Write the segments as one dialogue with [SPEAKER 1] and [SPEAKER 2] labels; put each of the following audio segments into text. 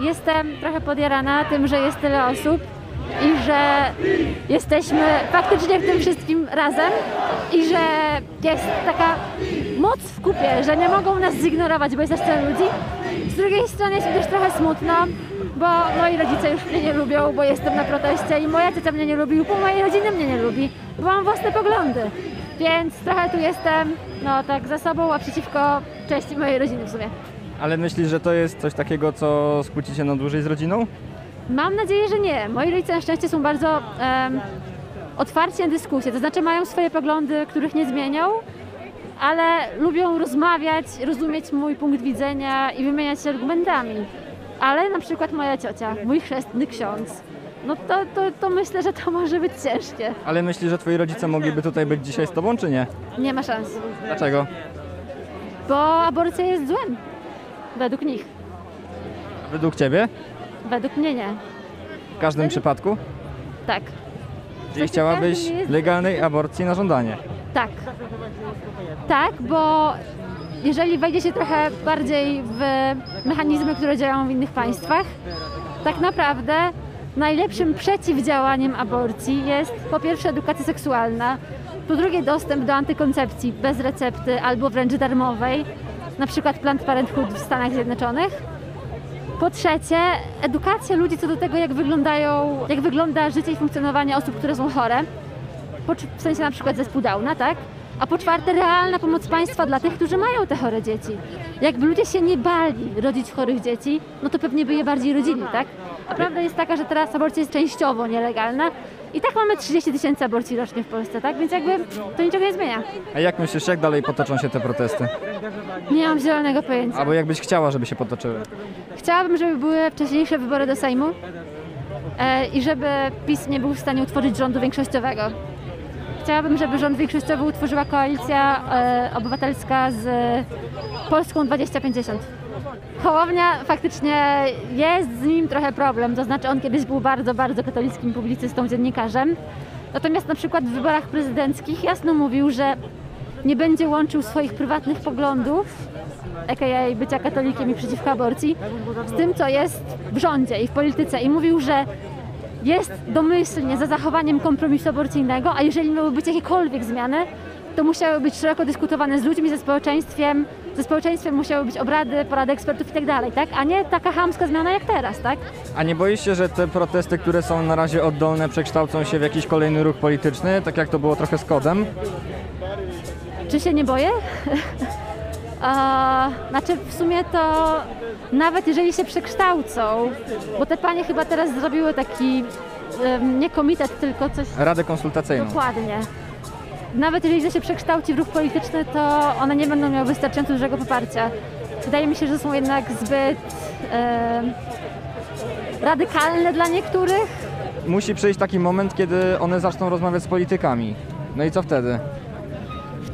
[SPEAKER 1] jestem trochę podjarana tym, że jest tyle osób i że jesteśmy faktycznie w tym wszystkim razem i że jest taka moc w kupie, że nie mogą nas zignorować, bo jest aż ludzi. Z drugiej strony jest mi też trochę smutno, bo moi rodzice już mnie nie lubią, bo jestem na proteście i moja ciocia mnie nie lubi, pół mojej rodziny mnie nie lubi, bo mam własne poglądy. Więc trochę tu jestem, no tak za sobą, a przeciwko części mojej rodziny w sumie.
[SPEAKER 2] Ale myślisz, że to jest coś takiego, co skłóci się na dłużej z rodziną?
[SPEAKER 1] Mam nadzieję, że nie. Moi rodzice na szczęście są bardzo em, otwarci na dyskusję, to znaczy mają swoje poglądy, których nie zmienią, ale lubią rozmawiać, rozumieć mój punkt widzenia i wymieniać się argumentami. Ale na przykład moja ciocia, mój chrzestny ksiądz, no to, to, to myślę, że to może być ciężkie.
[SPEAKER 2] Ale myślisz, że twoi rodzice mogliby tutaj być dzisiaj z tobą, czy nie?
[SPEAKER 1] Nie ma szans,
[SPEAKER 2] Dlaczego?
[SPEAKER 1] bo aborcja jest złem. Według nich.
[SPEAKER 2] Według ciebie?
[SPEAKER 1] Według mnie nie.
[SPEAKER 2] W każdym przypadku?
[SPEAKER 1] Tak.
[SPEAKER 2] Czyli chciałabyś legalnej aborcji na żądanie.
[SPEAKER 1] Tak. Tak, bo jeżeli wejdzie się trochę bardziej w mechanizmy, które działają w innych państwach, tak naprawdę najlepszym przeciwdziałaniem aborcji jest po pierwsze edukacja seksualna, po drugie dostęp do antykoncepcji bez recepty albo wręcz darmowej, na przykład Planned Parenthood w Stanach Zjednoczonych. Po trzecie, edukacja ludzi co do tego, jak wyglądają, jak wygląda życie i funkcjonowanie osób, które są chore w sensie na przykład zespół Downa, tak? A po czwarte, realna pomoc państwa dla tych, którzy mają te chore dzieci. Jakby ludzie się nie bali rodzić chorych dzieci, no to pewnie by je bardziej rodzili, tak? A prawda jest taka, że teraz aborcja jest częściowo nielegalna i tak mamy 30 tysięcy aborcji rocznie w Polsce, tak? Więc jakby to niczego nie zmienia.
[SPEAKER 2] A jak myślisz, jak dalej potoczą się te protesty?
[SPEAKER 1] Nie mam zielonego pojęcia.
[SPEAKER 2] Albo jakbyś chciała, żeby się potoczyły?
[SPEAKER 1] Chciałabym, żeby były wcześniejsze wybory do Sejmu e, i żeby PiS nie był w stanie utworzyć rządu większościowego. Chciałabym, żeby rząd większościowy utworzyła koalicja e, obywatelska z Polską 2050. Hołownia faktycznie jest z nim trochę problem, to znaczy on kiedyś był bardzo, bardzo katolickim publicystą, dziennikarzem. Natomiast na przykład w wyborach prezydenckich jasno mówił, że nie będzie łączył swoich prywatnych poglądów, a.k.a. bycia katolikiem i przeciwko aborcji, z tym, co jest w rządzie i w polityce. I mówił, że jest domyślnie za zachowaniem kompromisu aborcyjnego, a jeżeli miały być jakiekolwiek zmiany, to musiały być szeroko dyskutowane z ludźmi, ze społeczeństwem, ze społeczeństwem musiały być obrady, porady ekspertów i tak dalej, tak? A nie taka chamska zmiana jak teraz, tak?
[SPEAKER 2] A nie boisz się, że te protesty, które są na razie oddolne, przekształcą się w jakiś kolejny ruch polityczny, tak jak to było trochę z kodem?
[SPEAKER 1] Czy się nie boję? A, znaczy w sumie to nawet jeżeli się przekształcą, bo te panie chyba teraz zrobiły taki nie komitet, tylko coś
[SPEAKER 2] Radę konsultacyjną.
[SPEAKER 1] dokładnie. Nawet jeżeli się przekształci w ruch polityczny, to one nie będą miały wystarczająco dużego poparcia. Wydaje mi się, że są jednak zbyt radykalne dla niektórych.
[SPEAKER 2] Musi przyjść taki moment, kiedy one zaczną rozmawiać z politykami. No i co wtedy?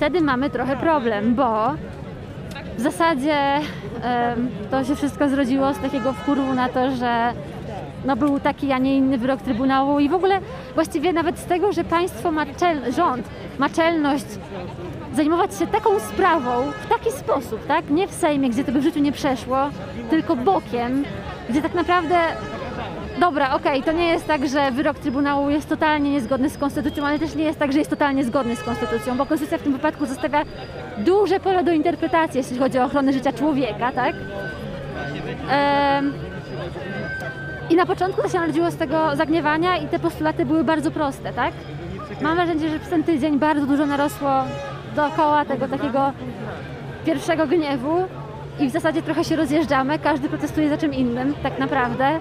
[SPEAKER 1] wtedy mamy trochę problem, bo w zasadzie to się wszystko zrodziło z takiego wkurwu na to, że no był taki, a nie inny wyrok Trybunału i w ogóle właściwie nawet z tego, że państwo ma czel, rząd ma czelność zajmować się taką sprawą w taki sposób, tak? Nie w Sejmie, gdzie to by w życiu nie przeszło, tylko bokiem, gdzie tak naprawdę Dobra, okej, to nie jest tak, że wyrok Trybunału jest totalnie niezgodny z Konstytucją, ale też nie jest tak, że jest totalnie zgodny z Konstytucją, bo Konstytucja w tym wypadku zostawia duże pole do interpretacji, jeśli chodzi o ochronę życia człowieka, tak? Em, I na początku to się narodziło z tego zagniewania i te postulaty były bardzo proste, tak? Mam wrażenie, że przez ten tydzień bardzo dużo narosło dookoła tego takiego pierwszego gniewu i w zasadzie trochę się rozjeżdżamy, każdy protestuje za czym innym, tak naprawdę.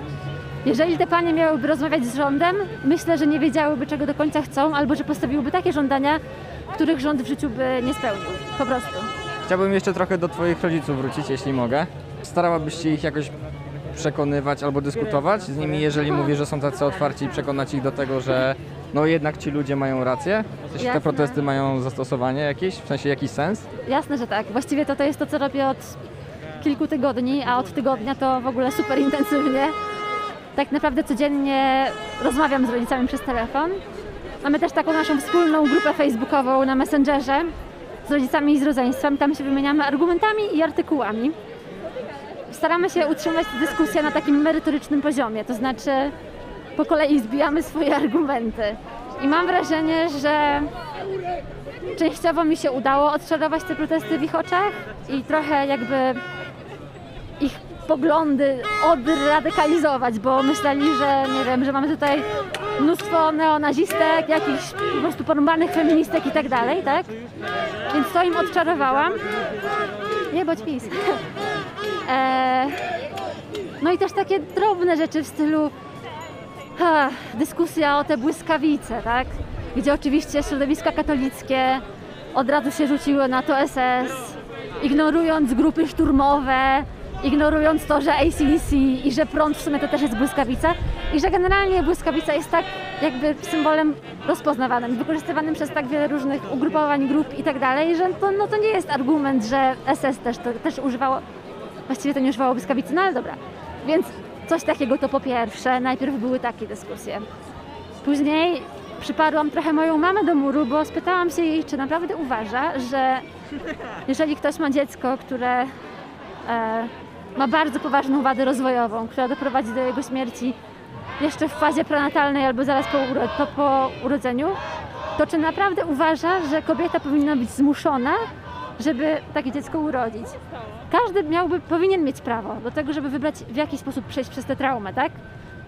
[SPEAKER 1] Jeżeli te panie miałyby rozmawiać z rządem, myślę, że nie wiedziałyby czego do końca chcą, albo że postawiłyby takie żądania, których rząd w życiu by nie spełnił. Po prostu.
[SPEAKER 2] Chciałbym jeszcze trochę do Twoich rodziców wrócić, jeśli mogę. Starałabyś się ich jakoś przekonywać albo dyskutować z nimi, jeżeli mówisz, że są tacy otwarci i przekonać ich do tego, że no jednak ci ludzie mają rację? W sensie te
[SPEAKER 1] Jasne.
[SPEAKER 2] protesty mają zastosowanie jakieś, w sensie jakiś sens?
[SPEAKER 1] Jasne, że tak. Właściwie to, to jest to, co robię od kilku tygodni, a od tygodnia to w ogóle super intensywnie. Tak naprawdę codziennie rozmawiam z rodzicami przez telefon. Mamy też taką naszą wspólną grupę facebookową na Messengerze z rodzicami i z rodzeństwem. Tam się wymieniamy argumentami i artykułami. Staramy się utrzymać dyskusję na takim merytorycznym poziomie, to znaczy po kolei zbijamy swoje argumenty. I mam wrażenie, że częściowo mi się udało odczarować te protesty w ich oczach i trochę jakby ich poglądy odradykalizować, bo myśleli, że nie wiem, że mamy tutaj mnóstwo neonazistek, jakichś po prostu porąbanych feministek i tak dalej, tak? Więc to im odczarowałam. Nie bądź pis. E, no i też takie drobne rzeczy w stylu ha, dyskusja o te błyskawice, tak? Gdzie oczywiście środowiska katolickie od razu się rzuciły na to SS, ignorując grupy szturmowe, ignorując to, że ACDC i że prąd w sumie to też jest błyskawica i że generalnie błyskawica jest tak jakby symbolem rozpoznawanym, wykorzystywanym przez tak wiele różnych ugrupowań, grup i tak dalej, że to, no to nie jest argument, że SS też, to, też używało, właściwie to nie używało błyskawicy, no ale dobra. Więc coś takiego to po pierwsze, najpierw były takie dyskusje. Później przyparłam trochę moją mamę do muru, bo spytałam się jej, czy naprawdę uważa, że jeżeli ktoś ma dziecko, które e, ma bardzo poważną wadę rozwojową, która doprowadzi do jego śmierci jeszcze w fazie prenatalnej albo zaraz po, uro- po, po urodzeniu, to czy naprawdę uważa, że kobieta powinna być zmuszona, żeby takie dziecko urodzić? Każdy miałby, powinien mieć prawo do tego, żeby wybrać w jaki sposób przejść przez tę traumę, tak?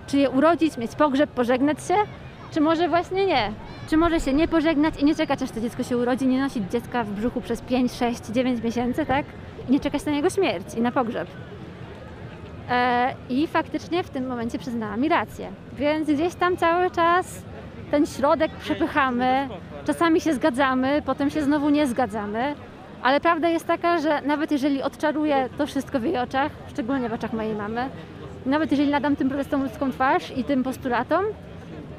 [SPEAKER 1] Czy je urodzić, mieć pogrzeb, pożegnać się, czy może właśnie nie? Czy może się nie pożegnać i nie czekać, aż to dziecko się urodzi, nie nosić dziecka w brzuchu przez 5, 6, 9 miesięcy, tak? I nie czekać na jego śmierć i na pogrzeb. E, I faktycznie w tym momencie przyznała mi rację. Więc gdzieś tam cały czas ten środek przepychamy, czasami się zgadzamy, potem się znowu nie zgadzamy, ale prawda jest taka, że nawet jeżeli odczaruję to wszystko w jej oczach, szczególnie w oczach mojej mamy, nawet jeżeli nadam tym protestom ludzką twarz i tym postulatom,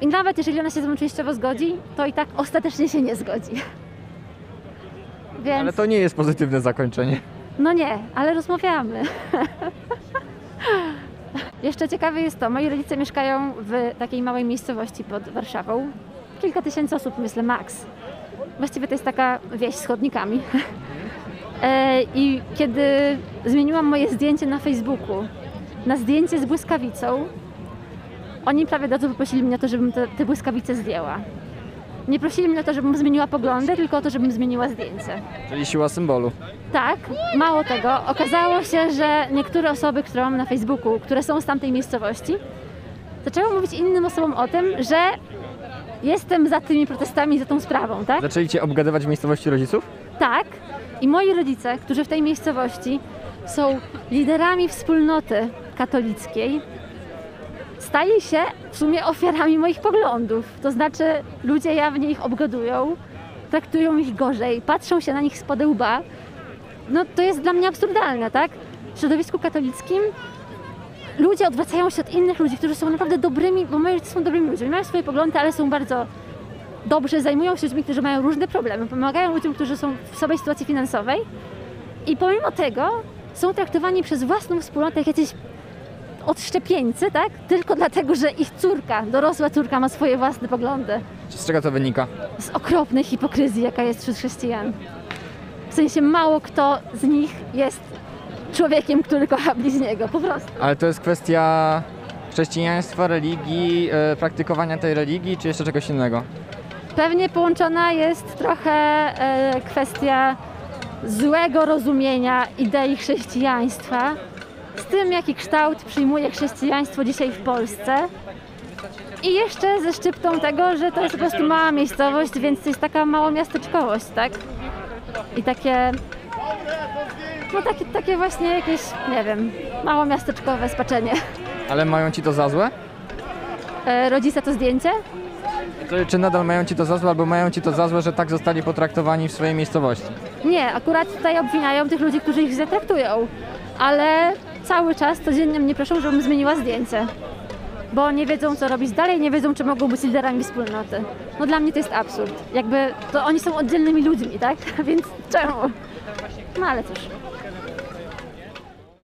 [SPEAKER 1] i nawet jeżeli ona się ze mną częściowo zgodzi, to i tak ostatecznie się nie zgodzi. Więc...
[SPEAKER 2] Ale to nie jest pozytywne zakończenie.
[SPEAKER 1] No nie, ale rozmawiamy. Jeszcze ciekawe jest to, moi rodzice mieszkają w takiej małej miejscowości pod Warszawą. Kilka tysięcy osób, myślę, max. Właściwie to jest taka wieś z chodnikami. E, I kiedy zmieniłam moje zdjęcie na Facebooku na zdjęcie z błyskawicą, oni prawie od razu poprosili mnie o to, żebym te, te błyskawice zdjęła. Nie prosili mnie o to, żebym zmieniła poglądy, tylko o to, żebym zmieniła zdjęcie.
[SPEAKER 2] Czyli siła symbolu.
[SPEAKER 1] Tak, mało tego, okazało się, że niektóre osoby, które mam na Facebooku, które są z tamtej miejscowości, zaczęły mówić innym osobom o tym, że jestem za tymi protestami, za tą sprawą, tak?
[SPEAKER 2] Zaczęli cię obgadywać w miejscowości rodziców?
[SPEAKER 1] Tak. I moi rodzice, którzy w tej miejscowości są liderami wspólnoty katolickiej, stali się w sumie ofiarami moich poglądów. To znaczy, ludzie jawnie ich obgadują, traktują ich gorzej, patrzą się na nich z łba. No to jest dla mnie absurdalne, tak? W środowisku katolickim ludzie odwracają się od innych ludzi, którzy są naprawdę dobrymi, bo moi rodzice są dobrymi ludźmi, mają swoje poglądy, ale są bardzo dobrze, zajmują się ludźmi, którzy mają różne problemy, pomagają ludziom, którzy są w słabej sytuacji finansowej i pomimo tego są traktowani przez własną wspólnotę jak jacyś odszczepieńcy, tak? Tylko dlatego, że ich córka, dorosła córka ma swoje własne poglądy.
[SPEAKER 2] Z czego to wynika?
[SPEAKER 1] Z okropnej hipokryzji, jaka jest wśród chrześcijan. W sensie mało kto z nich jest człowiekiem, który kocha bliźniego, po prostu.
[SPEAKER 2] Ale to jest kwestia chrześcijaństwa, religii, e, praktykowania tej religii, czy jeszcze czegoś innego?
[SPEAKER 1] Pewnie połączona jest trochę e, kwestia złego rozumienia idei chrześcijaństwa z tym, jaki kształt przyjmuje chrześcijaństwo dzisiaj w Polsce. I jeszcze ze szczyptą tego, że to jest po prostu mała miejscowość, więc to jest taka mała miasteczkowość, tak? I takie. No takie, takie właśnie jakieś, nie wiem, mało miasteczkowe spaczenie.
[SPEAKER 2] Ale mają ci to za złe?
[SPEAKER 1] E, rodzice to zdjęcie?
[SPEAKER 2] Czy nadal mają ci to za złe, albo mają ci to za złe, że tak zostali potraktowani w swojej miejscowości?
[SPEAKER 1] Nie, akurat tutaj obwiniają tych ludzi, którzy ich źle traktują, ale cały czas codziennie mnie proszą, żebym zmieniła zdjęcie. Bo nie wiedzą, co robić dalej, nie wiedzą, czy mogą być liderami wspólnoty. No dla mnie to jest absurd. Jakby to oni są oddzielnymi ludźmi, tak? Więc czemu? No ale cóż.